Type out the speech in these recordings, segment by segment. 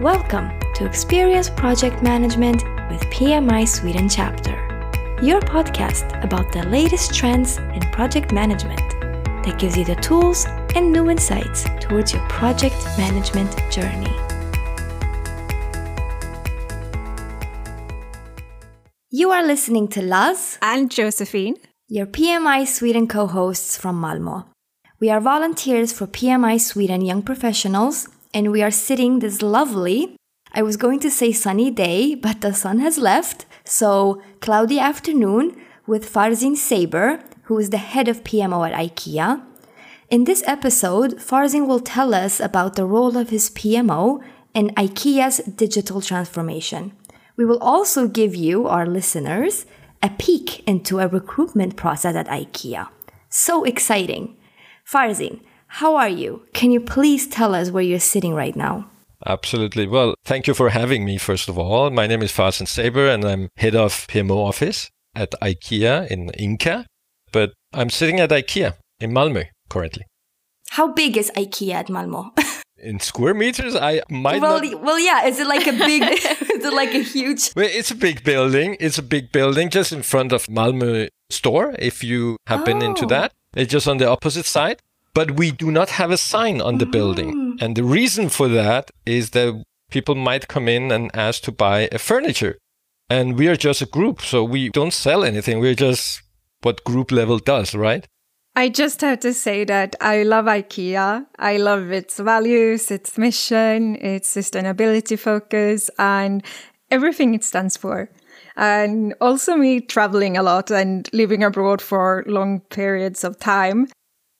Welcome to Experience Project Management with PMI Sweden chapter, your podcast about the latest trends in project management that gives you the tools and new insights towards your project management journey. You are listening to Laz and Josephine, your PMI Sweden co hosts from Malmo. We are volunteers for PMI Sweden Young Professionals, and we are sitting this lovely, I was going to say sunny day, but the sun has left, so cloudy afternoon with Farzin Saber, who is the head of PMO at IKEA. In this episode, Farzin will tell us about the role of his PMO in IKEA's digital transformation. We will also give you, our listeners, a peek into a recruitment process at IKEA. So exciting! Farzin, how are you? Can you please tell us where you're sitting right now? Absolutely. Well, thank you for having me, first of all. My name is Farzin Saber, and I'm head of PMO office at IKEA in Ingka. But I'm sitting at IKEA in Malmö currently. How big is IKEA at Malmö? in square meters, I might well, not... well, yeah. Is it like a big? is it like a huge? Well, it's a big building. It's a big building just in front of Malmö store. If you have oh. been into oh. that, it's just on the opposite side. But we do not have a sign on the mm. building. And the reason for that is that people might come in and ask to buy a furniture. And we are just a group. So we don't sell anything. We're just what group level does, right? I just have to say that I love IKEA. I love its values, its mission, its sustainability focus, and everything it stands for and also me traveling a lot and living abroad for long periods of time.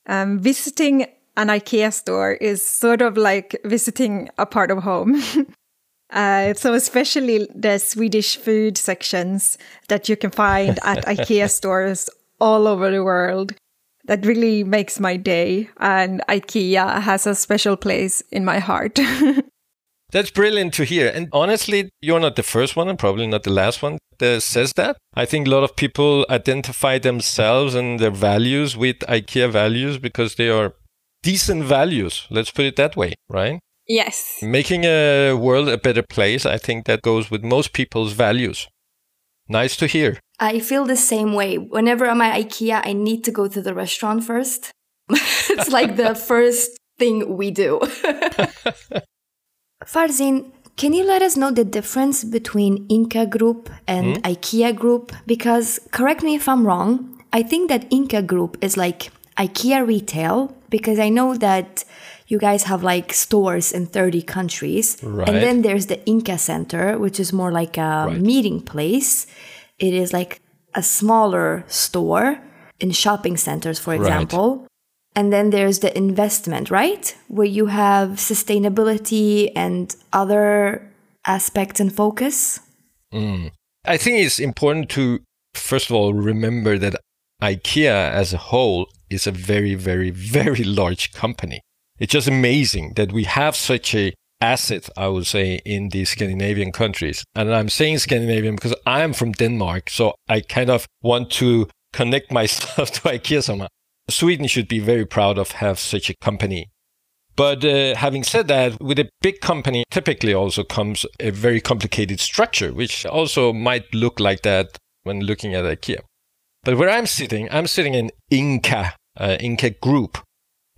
Um, visiting an IKEA store is sort of like visiting a part of home. uh, so, especially the Swedish food sections that you can find at IKEA stores all over the world. That really makes my day, and IKEA has a special place in my heart. That's brilliant to hear. And honestly, you're not the first one and probably not the last one that says that. I think a lot of people identify themselves and their values with IKEA values because they are decent values. Let's put it that way, right? Yes. Making a world a better place, I think that goes with most people's values. Nice to hear. I feel the same way. Whenever I'm at IKEA, I need to go to the restaurant first. it's like the first thing we do. Farzin, can you let us know the difference between Ingka Group and mm? IKEA Group? Because, correct me if I'm wrong, I think that Ingka Group is like IKEA retail, because I know that you guys have like stores in 30 countries. Right. And then there's the Ingka Center, which is more like a right. meeting place. It is like a smaller store in shopping centers, for example. Right. And then there's the investment, right? Where you have sustainability and other aspects and focus. Mm. I think it's important to, first of all, remember that IKEA as a whole is a very, very, very large company. It's just amazing that we have such a asset, I would say, in the Scandinavian countries. And I'm saying Scandinavian because I am from Denmark. So I kind of want to connect myself to IKEA somehow. Sweden should be very proud of have such a company. But uh, having said that, with a big company, typically also comes a very complicated structure, which also might look like that when looking at IKEA. But where I'm sitting, I'm sitting in Ingka, uh, Ingka Group.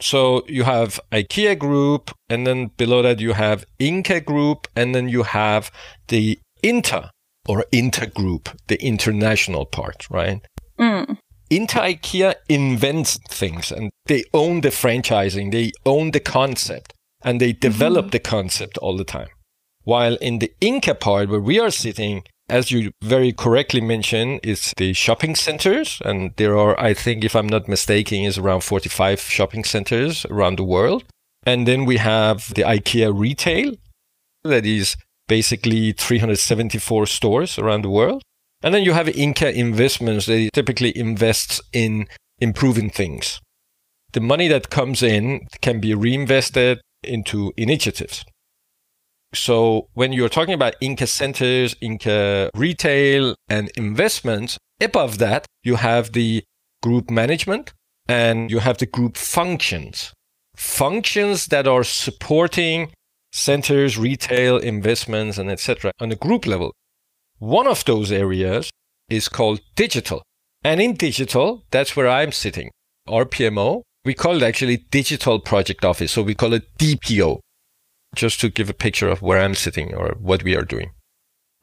So you have IKEA Group, and then below that you have Ingka Group, and then you have the Inter or Inter Group, the international part, right? Mm. Inter IKEA invents things and they own the franchising, they own the concept, and they develop mm-hmm. the concept all the time. While in the Ingka part where we are sitting, as you very correctly mentioned, is the shopping centers. And there are, I think, if I'm not mistaken, is around 45 shopping centers around the world. And then we have the IKEA retail that is basically 374 stores around the world. And then you have Ingka investments. They typically invest in improving things. The money that comes in can be reinvested into initiatives. So when you're talking about Ingka centers, Ingka retail and investments, above that, you have the group management and you have the group functions. Functions that are supporting centers, retail, investments, and etc. on a group level. One of those areas is called digital. And in digital, that's where I'm sitting. Our PMO, we call it actually Digital Project Office. So we call it DPO, just to give a picture of where I'm sitting or what we are doing.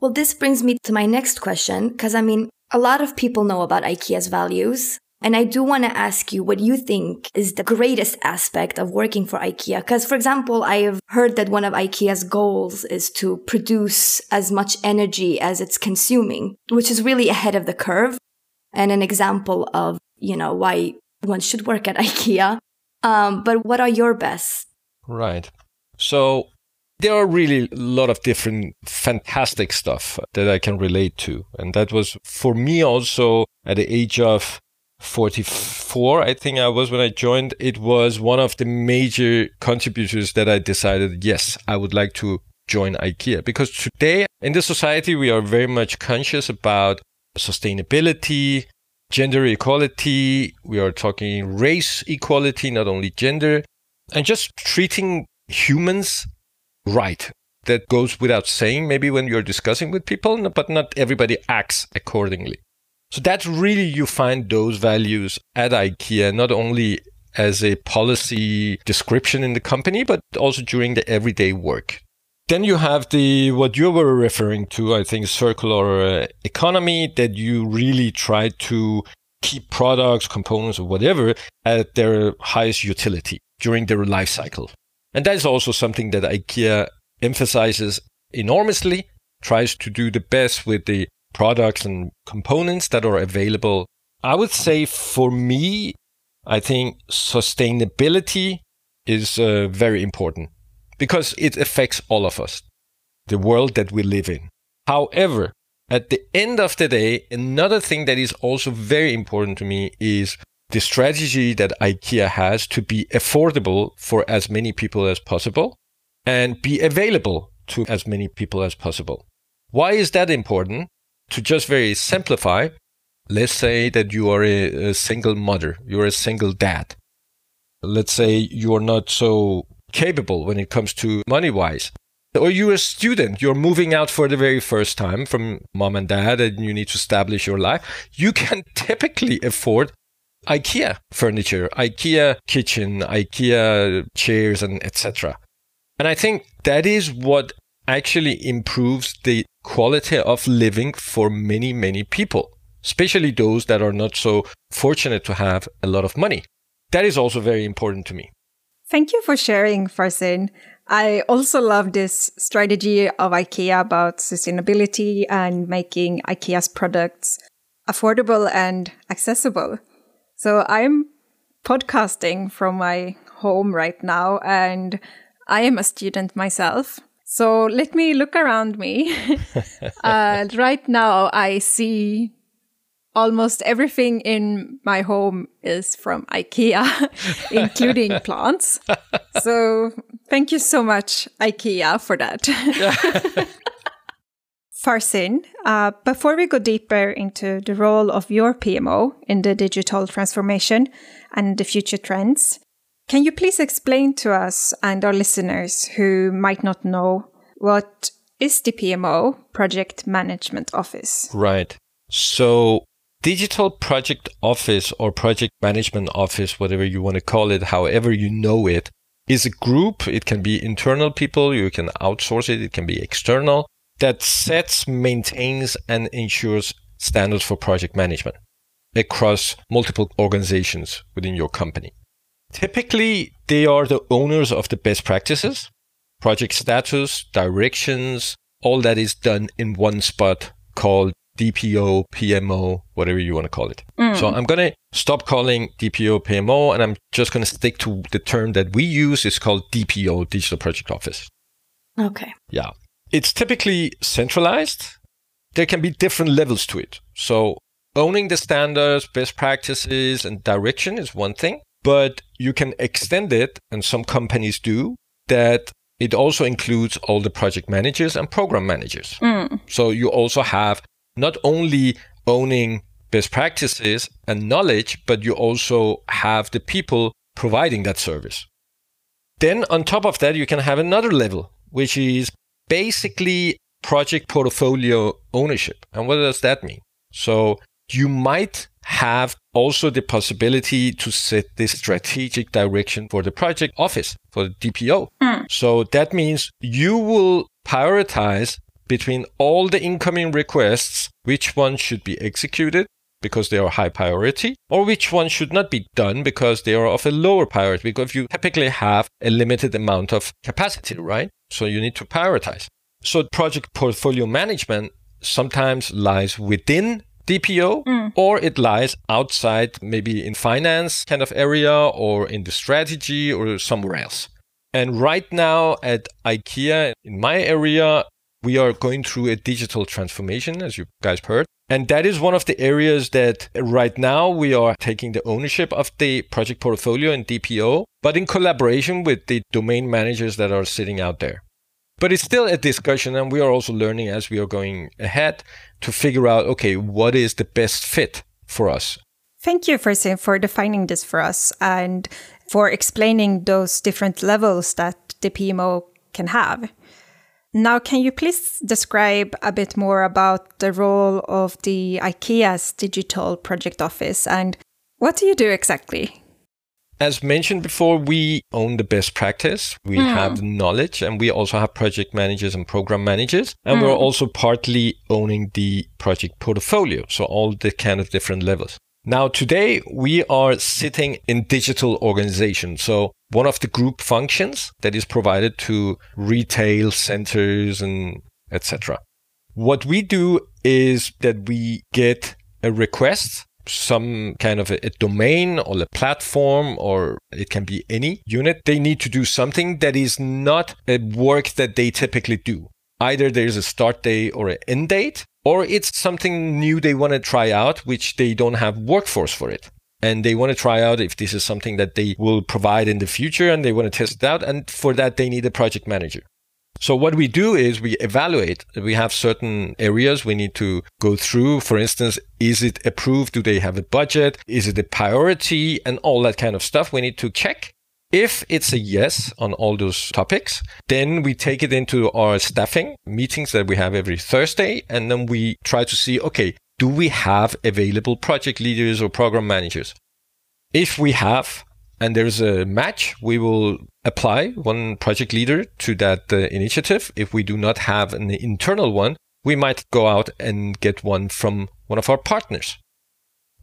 Well, this brings me to my next question, because I mean, a lot of people know about IKEA's values. And I do want to ask you what you think is the greatest aspect of working for IKEA. Because, for example, I have heard that one of IKEA's goals is to produce as much energy as it's consuming, which is really ahead of the curve and an example of, you know, why one should work at IKEA. Um, but what are your best? Right. So there are really a lot of different fantastic stuff that I can relate to. And that was for me also at the age of 44, I think I was when I joined. It was one of the major contributors that I decided, yes, I would like to join IKEA because today in the society, we are very much conscious about sustainability, gender equality. We are talking race equality, not only gender, and just treating humans right. That goes without saying, maybe when you're discussing with people, but not everybody acts accordingly. So that's really, you find those values at IKEA, not only as a policy description in the company, but also during the everyday work. Then you have the what you were referring to, I think, circular uh, economy that you really try to keep products, components, or whatever at their highest utility during their life cycle. And that is also something that IKEA emphasizes enormously, tries to do the best with the products and components that are available. I would say for me, I think sustainability is uh, very important because it affects all of us, the world that we live in. However, at the end of the day, another thing that is also very important to me is the strategy that IKEA has to be affordable for as many people as possible and be available to as many people as possible. Why is that important? To just very simplify, let's say that you are a, a single mother, you're a single dad. Let's say you're not so capable when it comes to money wise. Or you're a student, you're moving out for the very first time from mom and dad, and you need to establish your life. You can typically afford IKEA furniture, IKEA kitchen, IKEA chairs, and etc. And I think that is what actually improves the quality of living for many, many people, especially those that are not so fortunate to have a lot of money. That is also very important to me. Thank you for sharing, Farzin. I also love this strategy of IKEA about sustainability and making IKEA's products affordable and accessible. So I'm podcasting from my home right now and I am a student myself. So let me look around me. uh, right now, I see almost everything in my home is from IKEA, including plants. So thank you so much, IKEA, for that. Farzin, uh, before we go deeper into the role of your PMO in the digital transformation and the future trends, can you please explain to us and our listeners who might not know what is the PMO, Project Management Office? Right. So, Digital Project Office or Project Management Office, whatever you want to call it, however you know it, is a group. It can be internal people, you can outsource it, it can be external that sets, maintains, and ensures standards for project management across multiple organizations within your company. Typically, they are the owners of the best practices, project status, directions, all that is done in one spot called DPO, PMO, whatever you want to call it. Mm. So I'm going to stop calling DPO, PMO, and I'm just going to stick to the term that we use. It's called DPO, Digital Project Office. Okay. Yeah. It's typically centralized. There can be different levels to it. So owning the standards, best practices, and direction is one thing, but you can extend it, and some companies do, that it also includes all the project managers and program managers. Mm. So you also have not only owning best practices and knowledge, but you also have the people providing that service. Then on top of that, you can have another level which is basically project portfolio ownership. And what does that mean? So you might have also the possibility to set the strategic direction for the project office, for the DPO. Mm. So that means you will prioritize between all the incoming requests, which one should be executed because they are high priority, or which one should not be done because they are of a lower priority, because you typically have a limited amount of capacity, right? So you need to prioritize. So project portfolio management sometimes lies within DPO mm. or it lies outside, maybe in finance kind of area or in the strategy or somewhere else. And right now at IKEA, in my area, we are going through a digital transformation, as you guys heard. And that is one of the areas that right now we are taking the ownership of the project portfolio in DPO, but in collaboration with the domain managers that are sitting out there. But it's still a discussion, and we are also learning as we are going ahead to figure out okay, what is the best fit for us? Thank you, for for defining this for us and for explaining those different levels that the PMO can have. Now, can you please describe a bit more about the role of the IKEA's digital project office and what do you do exactly? As mentioned before, we own the best practice. We mm. have knowledge and we also have project managers and program managers. And mm. we're also partly owning the project portfolio. So all the kind of different levels. Now, today we are sitting in digital organization. So one of the group functions that is provided to retail centers and etc. What we do is that we get a request some kind of a, a, domain or a platform, or it can be any unit, they need to do something that is not a work that they typically do. Either there's a start date or an end date, or it's something new they want to try out, which they don't have workforce for it. And they want to try out if this is something that they will provide in the future and they want to test it out. And for that, they need a project manager. So what we do is we evaluate. We have certain areas we need to go through. For instance, is it approved? Do they have a budget? Is it a priority? And all that kind of stuff we need to check. If it's a yes on all those topics, then we take it into our staffing meetings that we have every Thursday. And then we try to see, okay, do we have available project leaders or program managers? If we have, and there's a match, we will apply one project leader to that uh, initiative. If we do not have an internal one, we might go out and get one from one of our partners.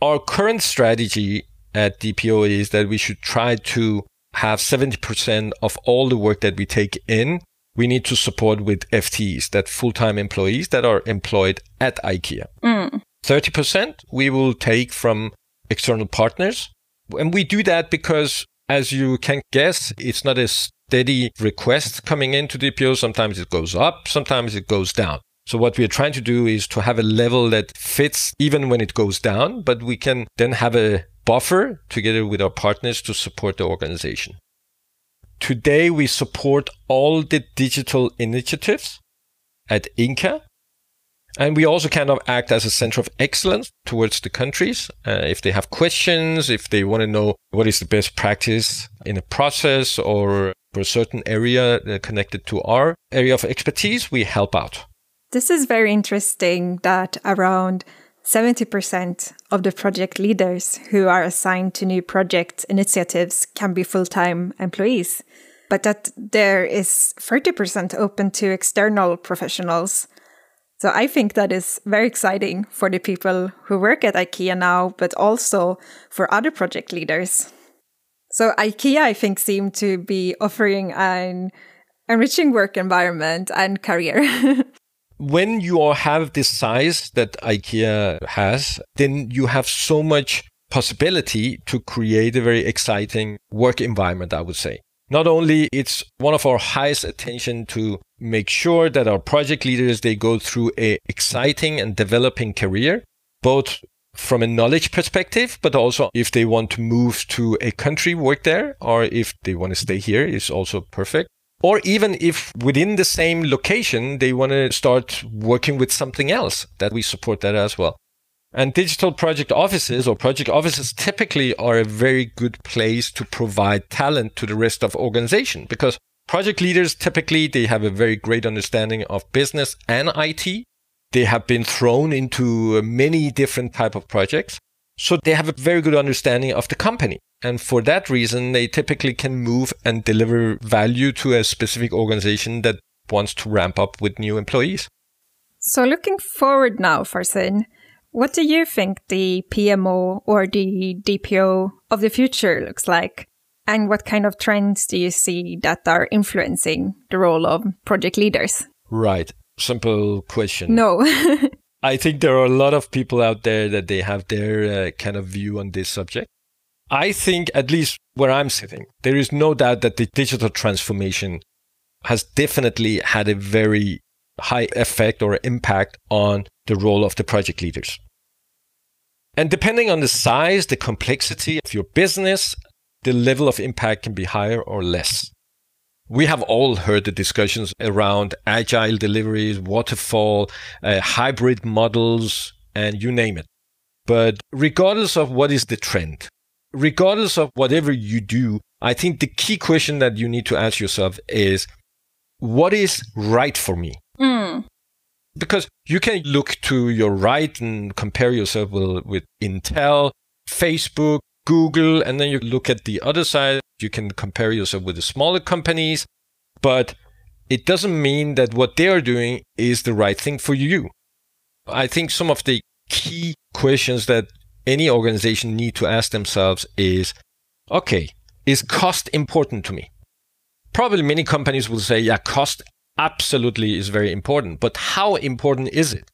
Our current strategy at DPO is that we should try to have 70% of all the work that we take in, we need to support with FTEs, that full-time employees that are employed at IKEA. Mm. 30% we will take from external partners and we do that because, as you can guess, it's not a steady request coming into DPO. Sometimes it goes up, sometimes it goes down. So what we are trying to do is to have a level that fits even when it goes down, but we can then have a buffer together with our partners to support the organization. Today we support all the digital initiatives at Ingka and we also kind of act as a center of excellence towards the countries. Uh, if they have questions, if they want to know what is the best practice in a process or for a certain area connected to our area of expertise, we help out. This is very interesting that around 70% of the project leaders who are assigned to new project initiatives can be full time employees, but that there is 30% open to external professionals. So I think that is very exciting for the people who work at IKEA now, but also for other project leaders. So IKEA, I think, seem to be offering an enriching work environment and career. when you all have this size that IKEA has, then you have so much possibility to create a very exciting work environment, I would say. Not only it's one of our highest attention to make sure that our project leaders they go through a exciting and developing career, both from a knowledge perspective, but also if they want to move to a country, work there, or if they want to stay here is also perfect. Or even if within the same location, they want to start working with something else, that we support that as well. And digital project offices or project offices typically are a very good place to provide talent to the rest of organization because Project leaders typically they have a very great understanding of business and IT. They have been thrown into uh, many different type of projects. So they have a very good understanding of the company. And for that reason, they typically can move and deliver value to a specific organization that wants to ramp up with new employees. So looking forward now, Farzin, what do you think the PMO or the DPO of the future looks like? And what kind of trends do you see that are influencing the role of project leaders? Right. Simple question. No. I think there are a lot of people out there that they have their uh, kind of view on this subject. I think, at least where I'm sitting, there is no doubt that the digital transformation has definitely had a very high effect or impact on the role of the project leaders. And depending on the size, the complexity of your business, the level of impact can be higher or less. We have all heard the discussions around agile deliveries, waterfall, uh, hybrid models, and you name it. But regardless of what is the trend, regardless of whatever you do, I think the key question that you need to ask yourself is what is right for me? Mm. Because you can look to your right and compare yourself with, with Intel, Facebook, Google, and then you look at the other side. You can compare yourself with the smaller companies, but it doesn't mean that what they are doing is the right thing for you. I think some of the key questions that any organization need to ask themselves is, okay, is cost important to me? Probably many companies will say, yeah, cost absolutely is very important, but how important is it?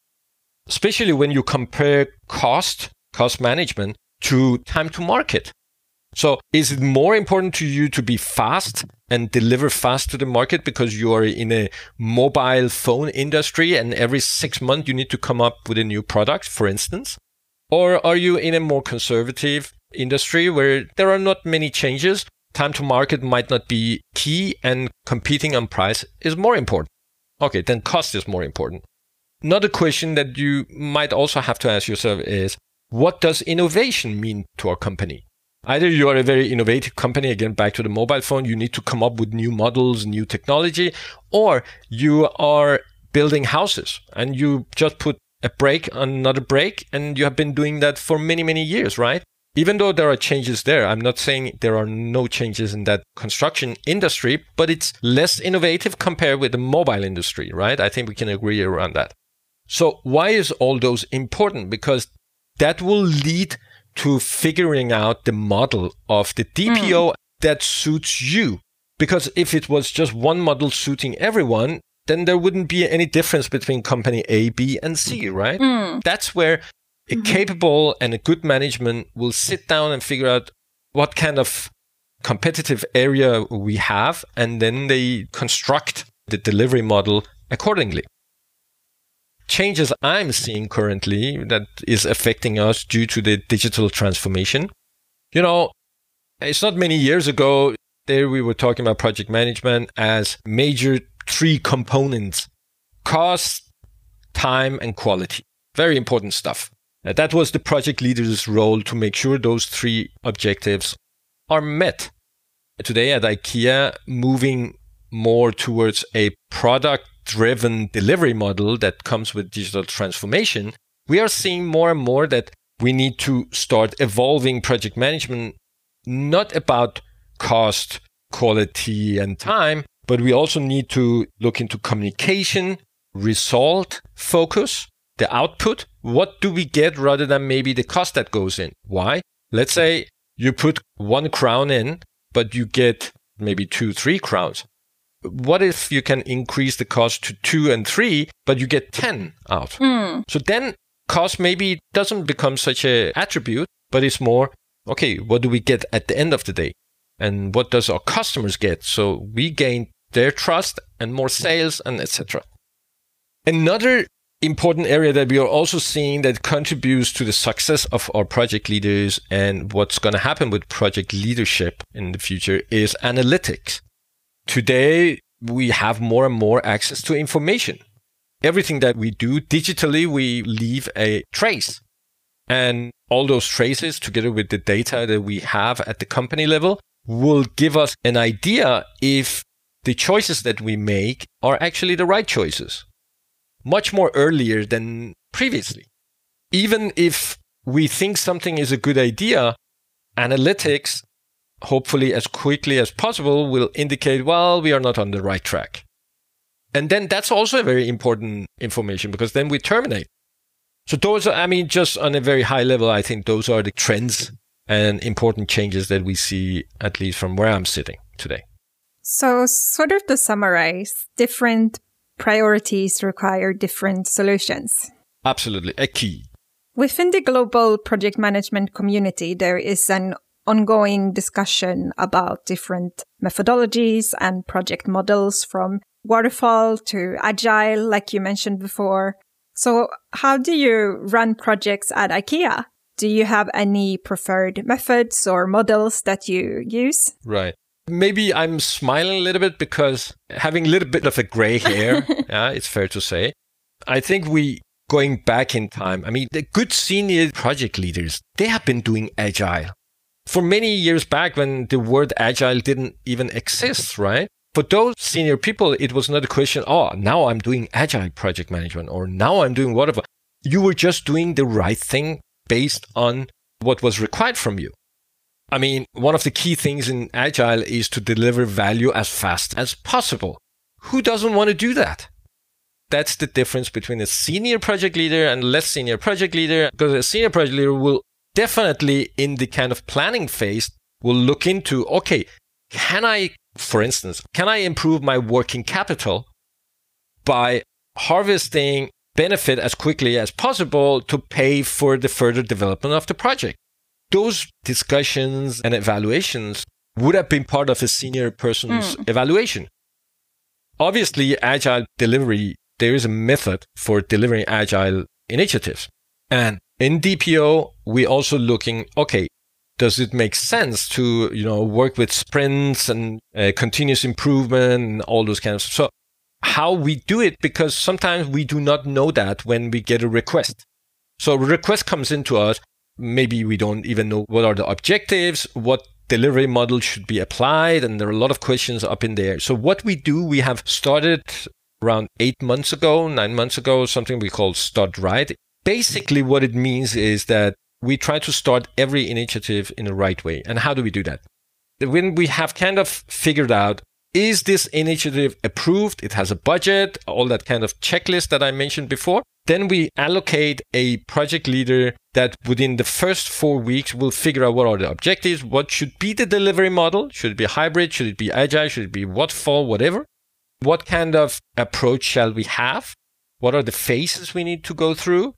Especially when you compare cost, cost management to time to market. So is it more important to you to be fast and deliver fast to the market because you are in a mobile phone industry and every six months you need to come up with a new product, for instance? Or are you in a more conservative industry where there are not many changes? Time to market might not be key and competing on price is more important. Okay, then cost is more important. Another question that you might also have to ask yourself is what does innovation mean to a company? Either you are a very innovative company, again, back to the mobile phone, you need to come up with new models, new technology, or you are building houses and you just put a break on another break and you have been doing that for many, many years, right? Even though there are changes there, I'm not saying there are no changes in that construction industry, but it's less innovative compared with the mobile industry, right? I think we can agree around that. So why is all those important? Because that will lead to figuring out the model of the DPO mm. that suits you. Because if it was just one model suiting everyone, then there wouldn't be any difference between company A, B, and C, right? Mm. That's where a mm-hmm. capable and a good management will sit down and figure out what kind of competitive area we have, and then they construct the delivery model accordingly changes I'm seeing currently that is affecting us due to the digital transformation. You know, it's not many years ago, there we were talking about project management as major three components cost, time, and quality. Very important stuff. That was the project leader's role to make sure those three objectives are met. Today at IKEA, moving more towards a product driven delivery model that comes with digital transformation, we are seeing more and more that we need to start evolving project management not about cost, quality, and time, but we also need to look into communication, result focus, the output. What do we get rather than maybe the cost that goes in? Why? Let's say you put one crown in, but you get maybe two, three crowns what if you can increase the cost to two and three, but you get 10 out? Mm. So then cost maybe doesn't become such a attribute, but it's more, okay, what do we get at the end of the day? And what does our customers get? So we gain their trust and more sales and etc. Another important area that we are also seeing that contributes to the success of our project leaders and what's going to happen with project leadership in the future is analytics. Today, we have more and more access to information. Everything that we do digitally, we leave a trace. And all those traces, together with the data that we have at the company level, will give us an idea if the choices that we make are actually the right choices much more earlier than previously. Even if we think something is a good idea, analytics, hopefully as quickly as possible, will indicate, well, we are not on the right track. And then that's also a very important information because then we terminate. So those are, I mean, just on a very high level, I think those are the trends and important changes that we see, at least from where I'm sitting today. So, sort of to summarize, different priorities require different solutions. Absolutely, a key. Within the global project management community, there is an ongoing discussion about different methodologies and project models from waterfall to agile, like you mentioned before. So how do you run projects at IKEA? Do you have any preferred methods or models that you use? Right. Maybe I'm smiling a little bit because having a little bit of a gray hair, yeah, it's fair to say. I think we going back in time, I mean, the good senior project leaders, they have been doing agile for many years back when the word agile didn't even exist, right? For those senior people, it was not a question, oh, now I'm doing agile project management or now I'm doing whatever. You were just doing the right thing based on what was required from you. I mean, one of the key things in agile is to deliver value as fast as possible. Who doesn't want to do that? That's the difference between a senior project leader and less senior project leader, because a senior project leader will definitely in the kind of planning phase will look into, okay, can I, for instance, can I improve my working capital by harvesting benefit as quickly as possible to pay for the further development of the project? Those discussions and evaluations would have been part of a senior person's mm. evaluation. Obviously, agile delivery there is a method for delivering agile initiatives. And in DPO, we are also looking, okay, does it make sense to, you know, work with sprints and uh, continuous improvement and all those kinds of So how we do it, because sometimes we do not know that when we get a request. So request comes into us. Maybe we don't even know what are the objectives, what delivery model should be applied. And there are a lot of questions up in there. So what we do, we have started around eight months ago, nine months ago, something we call Start Right. Basically, what it means is that we try to start every initiative in the right way. And how do we do that? When we have kind of figured out, is this initiative approved? It has a budget, all that kind of checklist that I mentioned before. Then we allocate a project leader that within the first four weeks will figure out what are the objectives, what should be the delivery model. Should it be hybrid? Should it be agile? Should it be waterfall? Whatever. What kind of approach shall we have? What are the phases we need to go through?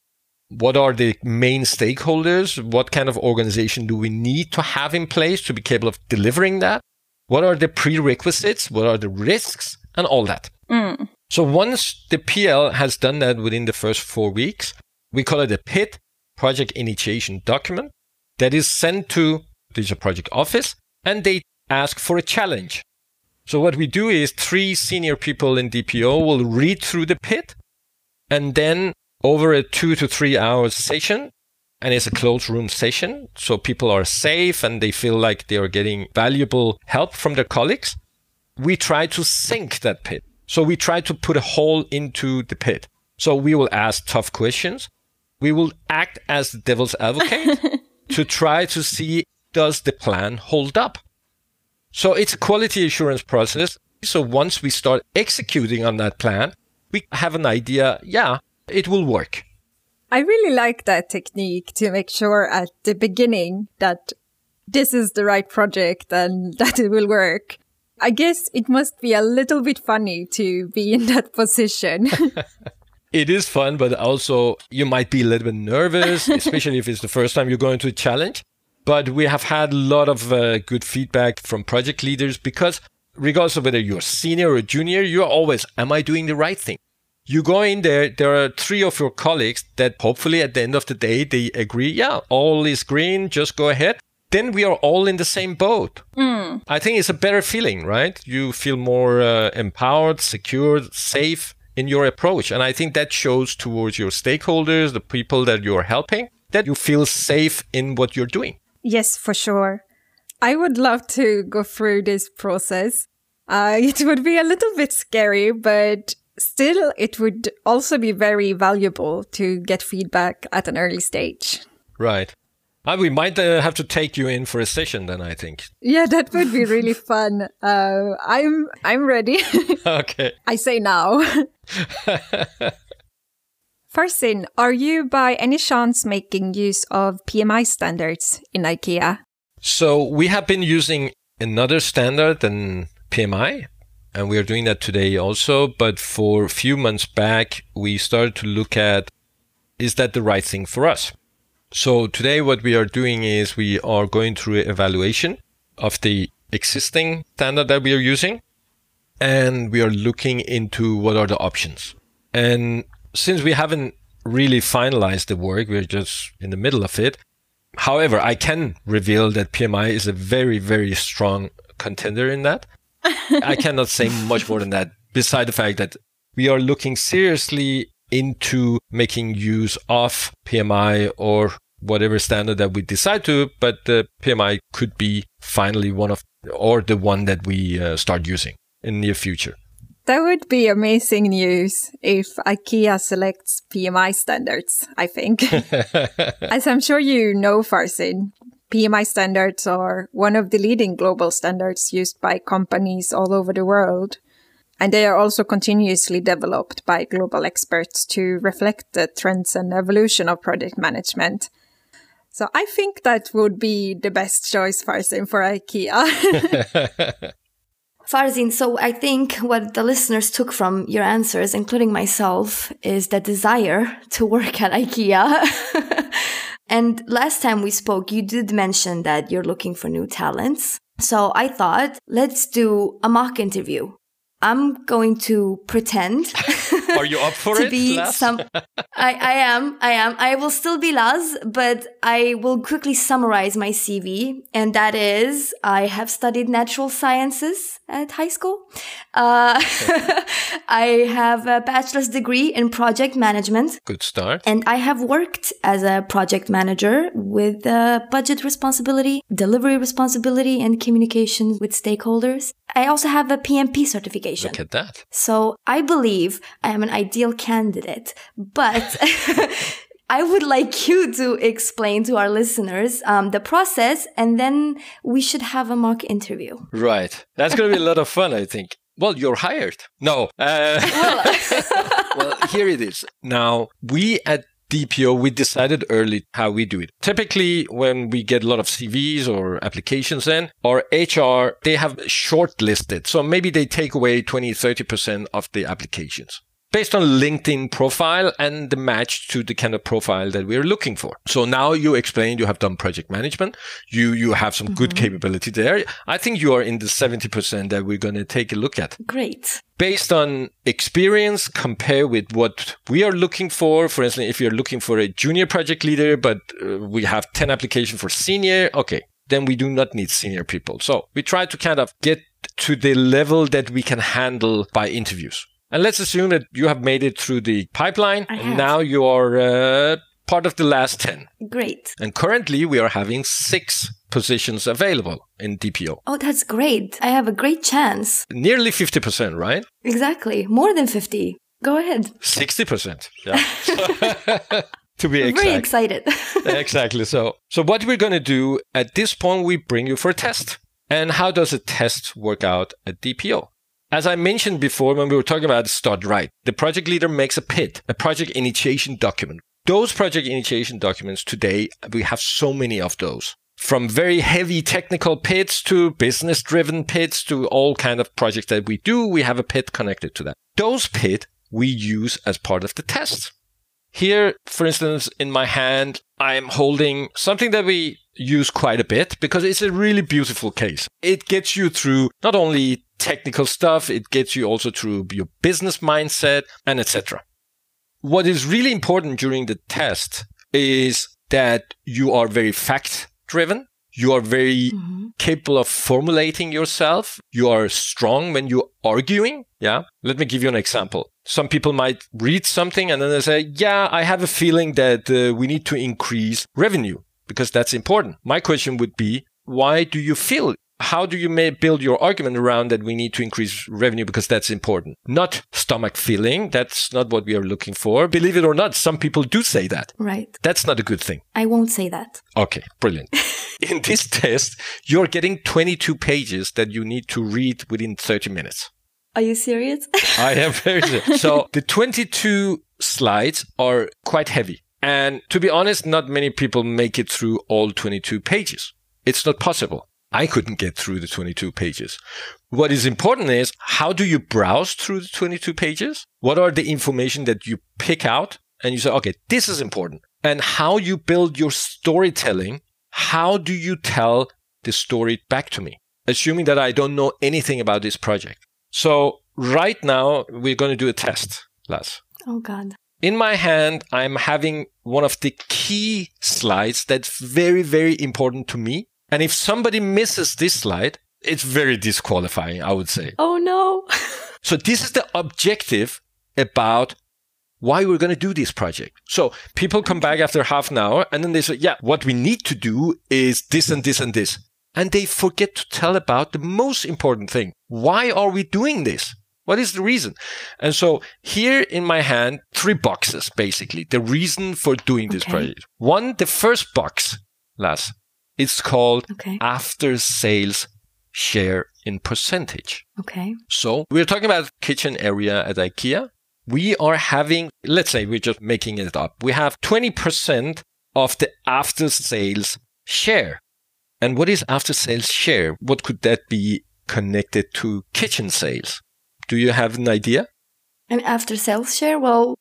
What are the main stakeholders? What kind of organization do we need to have in place to be capable of delivering that? What are the prerequisites? What are the risks? And all that. Mm. So once the PL has done that within the first four weeks, we call it a PID, project initiation document, that is sent to the project office and they ask for a challenge. So what we do is three senior people in DPO will read through the PID and then over a two to three hours session, and it's a closed room session. So people are safe and they feel like they are getting valuable help from their colleagues. We try to sink that PID. So we try to put a hole into the pit. So we will ask tough questions. We will act as the devil's advocate to try to see does the plan hold up? So it's a quality assurance process. So once we start executing on that plan, we have an idea, yeah, it will work. I really like that technique to make sure at the beginning that this is the right project and that it will work. I guess it must be a little bit funny to be in that position. it is fun, but also you might be a little bit nervous, especially if it's the first time you're going to a challenge. But we have had a lot of uh, good feedback from project leaders because, regardless of whether you're senior or junior, you're always, am I doing the right thing? You go in there, there are three of your colleagues that hopefully at the end of the day, they agree, yeah, all is green, just go ahead. Then we are all in the same boat. Mm. I think it's a better feeling, right? You feel more uh, empowered, secure, safe in your approach. And I think that shows towards your stakeholders, the people that you're helping, that you feel safe in what you're doing. Yes, for sure. I would love to go through this process. Uh, it would be a little bit scary, but still, it would also be very valuable to get feedback at an early stage. Right. Uh, we might uh, have to take you in for a session then, I think. Yeah, that would be really fun. Uh, I'm I'm ready. okay. I say now. Farzin, are you by any chance making use of PMI standards in IKEA? So we have been using another standard than PMI, and we are doing that today also. But for a few months back, we started to look at is that the right thing for us? So today, what we are doing is we are going through evaluation of the existing standard that we are using, and we are looking into what are the options. And since we haven't really finalized the work, we're just in the middle of it. However, I can reveal that PMI is a very, very strong contender in that. I cannot say much more than that, beside the fact that we are looking seriously into making use of PMI or whatever standard that we decide to, but the PMI could be finally one of, or the one that we uh, start using in the near future. That would be amazing news if IKEA selects PMI standards, I think. As I'm sure you know, Farzin, PMI standards are one of the leading global standards used by companies all over the world. And they are also continuously developed by global experts to reflect the trends and evolution of project management. So I think that would be the best choice, Farzin, for IKEA. Farzin, so I think what the listeners took from your answers, including myself, is the desire to work at IKEA. and last time we spoke, you did mention that you're looking for new talents. So I thought, let's do a mock interview. I'm going to pretend. Are you up for to it? be Lars? some. I, I am. I am. I will still be Laz, but I will quickly summarize my CV. And that is, I have studied natural sciences at high school. Uh, I have a bachelor's degree in project management. Good start. And I have worked as a project manager with uh, budget responsibility, delivery responsibility, and communication with stakeholders. I also have a PMP certification. Look at that. So I believe I am an ideal candidate, but I would like you to explain to our listeners um, the process, and then we should have a mock interview. Right. That's going to be a lot of fun, I think. Well, you're hired. No. Uh, well, here it is. Now, we at DPO, we decided early how we do it. Typically, when we get a lot of CVs or applications in, our HR, they have shortlisted. So maybe they take away 20, 30% of the applications based on LinkedIn profile and the match to the kind of profile that we're looking for. So now you explained you have done project management. You, you have some good capability there. I think you are in the 70% that we're going to take a look at Great. based on experience compare with what we are looking for for instance if you're looking for a junior project leader but uh, we have 10 applications for senior okay then we do not need senior people so we try to kind of get to the level that we can handle by interviews and let's assume that you have made it through the pipeline I and have. now you are uh, part of the last 10 Great. and currently we are having six positions available in dpo Oh, that's great. I have a great chance. nearly 50% right Exactly. More than 50. Go ahead. 60% yeah to be exact. Very excited. exactly. So, so what we're going to do at this point, we bring you for a test. And how does a test work out at DPO? As I mentioned before, when we were talking about start right, the project leader makes a PID, a project initiation document. Those project initiation documents today, we have so many of those. From very heavy technical PIDs to business driven PIDs to all kind of projects that we do, we have a PID connected to that. Those PID we use as part of the test. Here, for instance, in my hand, I'm holding something that we use quite a bit because it's a really beautiful case. It gets you through not only technical stuff, it gets you also through your business mindset and etc. What is really important during the test is that you are very fact driven. You are very capable of formulating yourself. You are strong when you're arguing. Yeah. Let me give you an example. Some people might read something and then they say, yeah, I have a feeling that uh, we need to increase revenue because that's important. My question would be, why do you feel how do you may build your argument around that we need to increase revenue because that's important? Not stomach feeling. That's not what we are looking for. Believe it or not, some people do say that. Right. That's not a good thing. I won't say that. Okay, brilliant. In this test, you're getting 22 pages that you need to read within 30 minutes. Are you serious? I am very serious. So the 22 slides are quite heavy. And to be honest, not many people make it through all 22 pages. It's not possible. I couldn't get through the 22 pages. What is important is how do you browse through the 22 pages? What are the information that you pick out and you say, okay, this is important. And how you build your storytelling. How do you tell the story back to me? Assuming that I don't know anything about this project. So right now we're going to do a test, Lars. Oh God. In my hand, I'm having one of the key slides that's very, very important to me and if somebody misses this slide, it's very disqualifying, I would say. Oh no. so this is the objective about why we're going to do this project. So people come back after half an hour and then they say, yeah, what we need to do is this and this and this. And they forget to tell about the most important thing. Why are we doing this? What is the reason? And so here in my hand, three boxes, basically, the reason for doing this Okay. project. One, the first box, Lars, it's called Okay. after sales share in percentage. Okay. So we're talking about kitchen area at IKEA. We are having, let's say we're just making it up. We have 20% of the after sales share. And what is after sales share? What could that be connected to kitchen sales? Do you have an idea? And after sales share, well,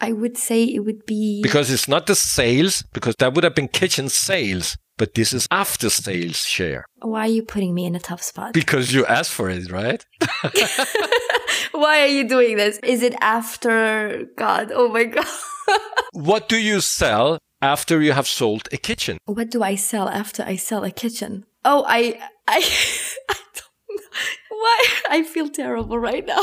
I would say it would be Because it's not the sales, because that would have been kitchen sales, but this is after sales share. why are you putting me in a tough spot? Because you asked for it, right? why are you doing this? Is it after God? Oh my God. what do you sell after you have sold a kitchen? what do I sell after I sell a kitchen? Oh, I, I, I don't know. Why? I feel terrible right now.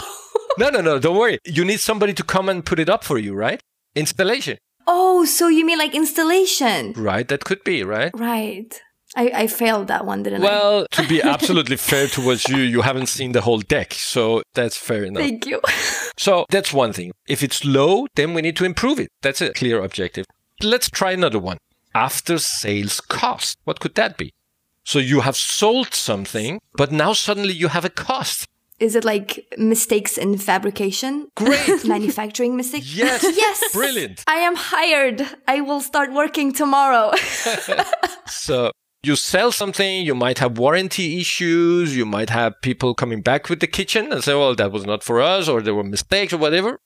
No, no, no, don't worry. You need somebody to come and put it up for you, right? Installation. Oh, so you mean like installation? Right, that could be, right? Right. I, I failed that one, didn't I? Well, to be absolutely fair towards you, you haven't seen the whole deck, so that's fair enough. Thank you. So that's one thing. If it's low, then we need to improve it. That's a clear objective. Let's try another one. After sales cost. What could that be? So you have sold something, but now suddenly you have a cost. Is it like mistakes in fabrication? Great. Manufacturing mistakes? Yes. Yes. Brilliant. I am hired. I will start working tomorrow. So you sell something, you might have warranty issues, you might have people coming back with the kitchen and say, well, that was not for us, or there were mistakes or whatever.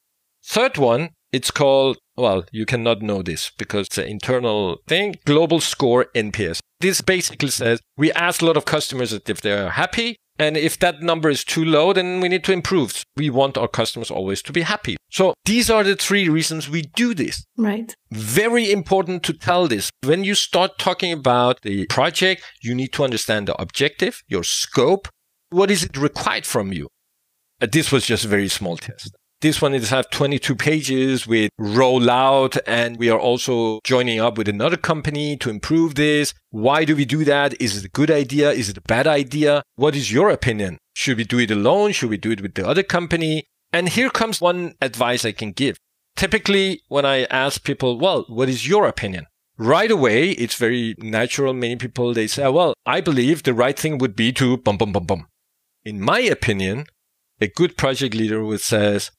Third one, it's called, well, you cannot know this because it's an internal thing, global score NPS. This basically says we ask a lot of customers if they are happy. And if that number is too low, then we need to improve. We want our customers always to be happy. So these are the three reasons we do this right. very important to tell this. When you start talking about the project, you need to understand the objective, your scope. What is it required from you? Uh, this was just a very small test. This one is have 22 pages with rollout and we are also joining up with another company to improve this. Why do we do that? Is it a good idea? Is it a bad idea? What is your opinion? Should we do it alone? Should we do it with the other company? And here comes one advice I can give typically when I ask people, well, what is your opinion? Right away, it's very natural. Many people, they say, well, I believe the right thing would be to bum, bum, bum, bum. In my opinion, a good project leader would says,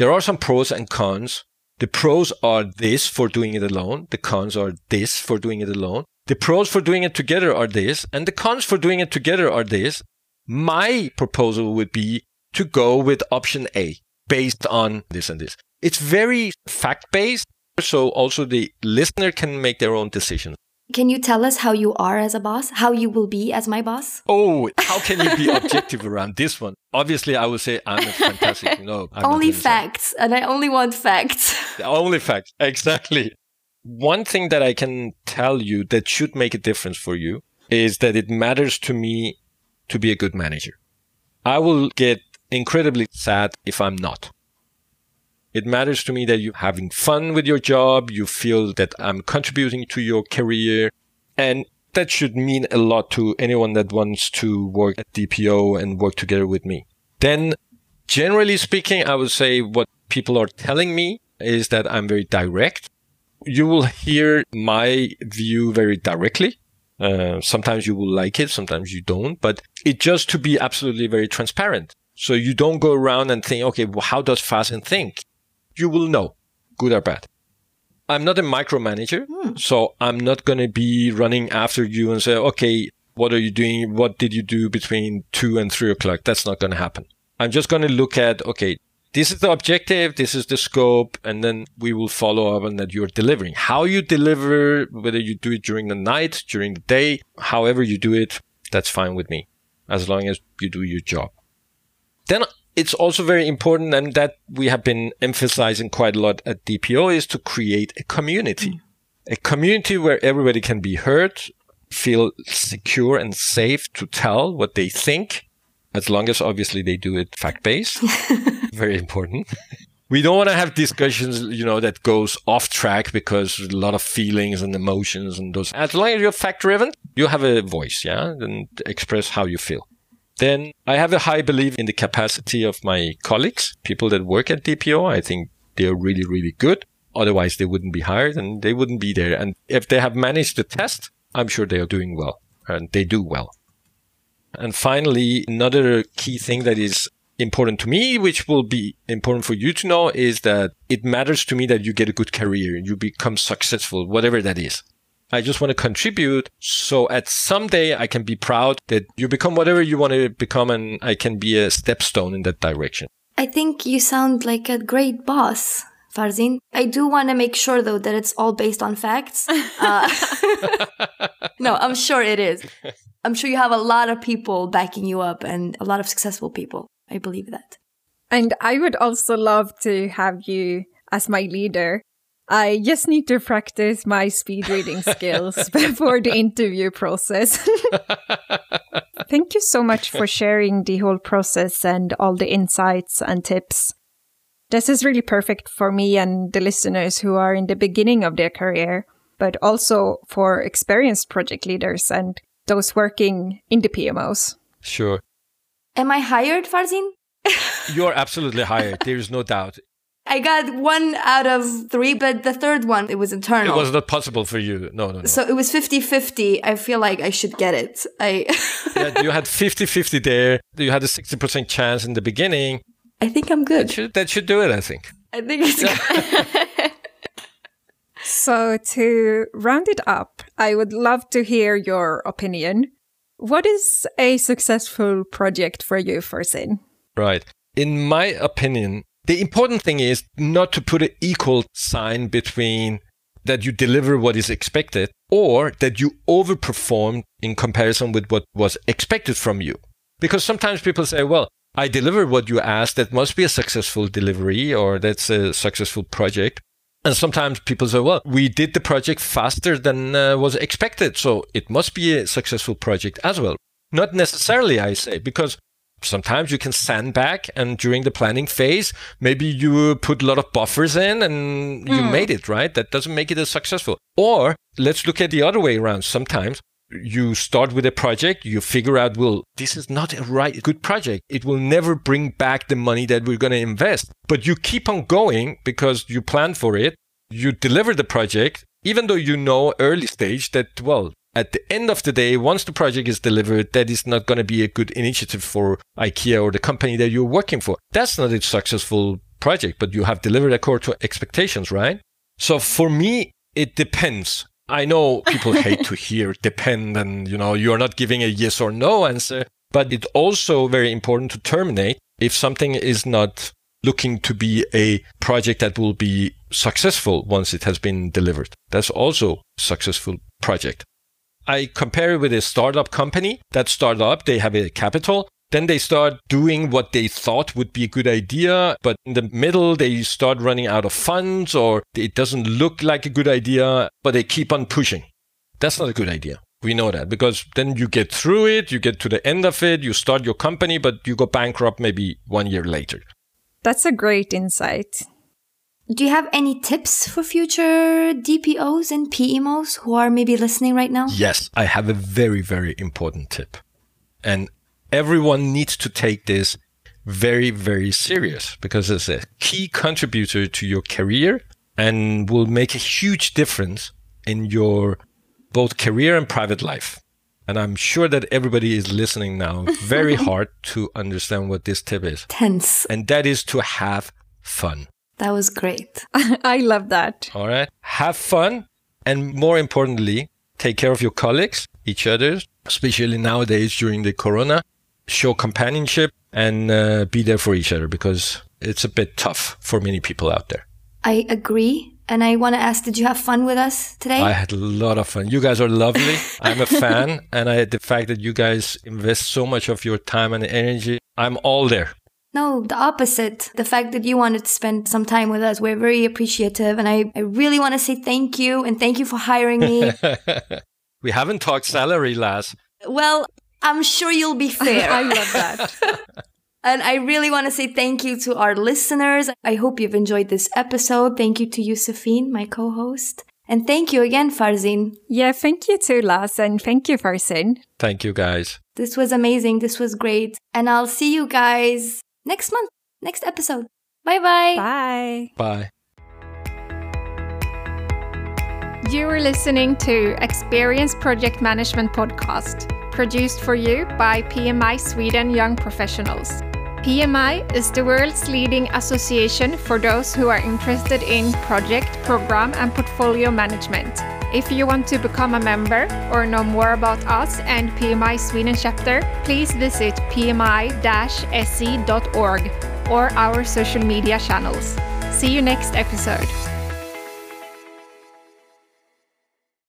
there are some pros and cons. The pros are this for doing it alone. The cons are this for doing it alone. The pros for doing it together are this, and the cons for doing it together are this. My proposal would be to go with option A based on this and this. It's very fact based. So also the listener can make their own decisions. Can you tell us how you are as a boss? How you will be as my boss? Oh, how can you be objective around this one? Obviously, I would say I'm a fantastic. No, I'm only facts, and I only want facts. Only facts. Exactly. One thing that I can tell you that should make a difference for you is that it matters to me to be a good manager. I will get incredibly sad if I'm not. It matters to me that you're having fun with your job. You feel that I'm contributing to your career. And that should mean a lot to anyone that wants to work at DPO and work together with me. Then, generally speaking, I would say what people are telling me is that I'm very direct. You will hear my view very directly. Uh, sometimes you will like it, sometimes you don't, but it just to be absolutely very transparent. So you don't go around and think, okay, well, how does Farzin think? You will know, good or bad. I'm not a micromanager, hmm. so I'm not going to be running after you and say, okay, what are you doing? What did you do between two and three o'clock? That's not going to happen. I'm just going to look at, okay, this is the objective, this is the scope, and then we will follow up on that you're delivering. How you deliver, whether you do it during the night, during the day, however you do it, that's fine with me, as long as you do your job. Then it's also very important and that we have been emphasizing quite a lot at DPO is to create a community. Mm. A community where everybody can be heard, feel secure and safe to tell what they think, as long as obviously they do it fact based. very important. we don't want to have discussions, you know, that goes off track because a lot of feelings and emotions and those. As long as you're fact driven, you have a voice, yeah, and express how you feel. Then I have a high belief in the capacity of my colleagues, people that work at DPO. I think they're really, really good. Otherwise, they wouldn't be hired and they wouldn't be there. And if they have managed the test, I'm sure they are doing well and they do well. And finally, another key thing that is important to me, which will be important for you to know is that it matters to me that you get a good career, you become successful, whatever that is. I just want to contribute. So at some day I can be proud that you become whatever you want to become and I can be a stepstone in that direction. I think you sound like a great boss. Farzin. I do want to make sure though that it's all based on facts. Uh, no, I'm sure it is. I'm sure you have a lot of people backing you up and a lot of successful people. I believe that. And I would also love to have you as my leader I just need to practice my speed reading skills before the interview process. Thank you so much for sharing the whole process and all the insights and tips. This is really perfect for me and the listeners who are in the beginning of their career, but also for experienced project leaders and those working in the PMOs. Sure. Am I hired, Farzin? You're absolutely hired. There is no doubt. I got one out of three, but the third one, it was internal. It was not possible for you. No, no, no. So it was 50 50. I feel like I should get it. I yeah, you had 50 50 there. You had a 60% chance in the beginning. I think I'm good. That should, that should do it, I think. I think it's good. so to round it up, I would love to hear your opinion. What is a successful project for you, Farzin? Right. In my opinion, the important thing is not to put an equal sign between that you deliver what is expected or that you overperform in comparison with what was expected from you. Because sometimes people say, well, I delivered what you asked. That must be a successful delivery or that's a successful project. And sometimes people say, well, we did the project faster than uh, was expected. So it must be a successful project as well. Not necessarily, I say, because sometimes you can sandbag and during the planning phase maybe you put a lot of buffers in and you mm. made it right? That doesn't make it as successful. Or let's look at the other way around. Sometimes you start with a project you figure out well this is not a right good project. It will never bring back the money that we're going to invest. But you keep on going because you plan for it. You deliver the project even though you know early stage that well at the end of the day, once the project is delivered, that is not going to be a good initiative for IKEA or the company that you're working for. That's not a successful project, but you have delivered according to expectations, right? So for me, it depends. I know people hate to hear depend and, you know, you're not giving a yes or no answer, but it's also very important to terminate if something is not looking to be a project that will be successful once it has been delivered. That's also successful project. I compare it with a startup company. That startup, they have a capital. Then they start doing what they thought would be a good idea, but in the middle, they start running out of funds or it doesn't look like a good idea, but they keep on pushing. That's not a good idea. We know that because then you get through it, you get to the end of it, you start your company, but you go bankrupt maybe one year later. That's a great insight. Do you have any tips for future DPOs and PMOs who are maybe listening right now? Yes, I have a very, very important tip. And everyone needs to take this very, very serious because it's a key contributor to your career and will make a huge difference in your both career and private life. And I'm sure that everybody is listening now very hard to understand what this tip is. Tense. And that is to have fun. That was great. I love that. All right. Have fun. And more importantly, take care of your colleagues, each other, especially nowadays during the corona. Show companionship and uh, be there for each other because it's a bit tough for many people out there. I agree. And I want to ask, did you have fun with us today? I had a lot of fun. You guys are lovely. I'm a fan. And I, the fact that you guys invest so much of your time and energy, I'm all there. No, the opposite. The fact that you wanted to spend some time with us, we're very appreciative. And I, I really want to say thank you and thank you for hiring me. we haven't talked salary, Lars. well, I'm sure you'll be fair. I love that. And I really want to say thank you to our listeners. I hope you've enjoyed this episode. Thank you to Josephine, my co-host. And thank you again, Farzin. yeah, thank you too, Lars, and thank you, Farzin. Thank you, guys. This was amazing. This was great. And I'll see you guys next month, next episode. Bye-bye. Bye. Bye. You are listening to Experience Project Management Podcast, produced for you by PMI Sweden Young Professionals. PMI is the world's leading association for those who are interested in project, program, and portfolio management. If you want to become a member or know more about us and PMI Sweden chapter, please visit pmi-se.org or our social media channels. See you next episode.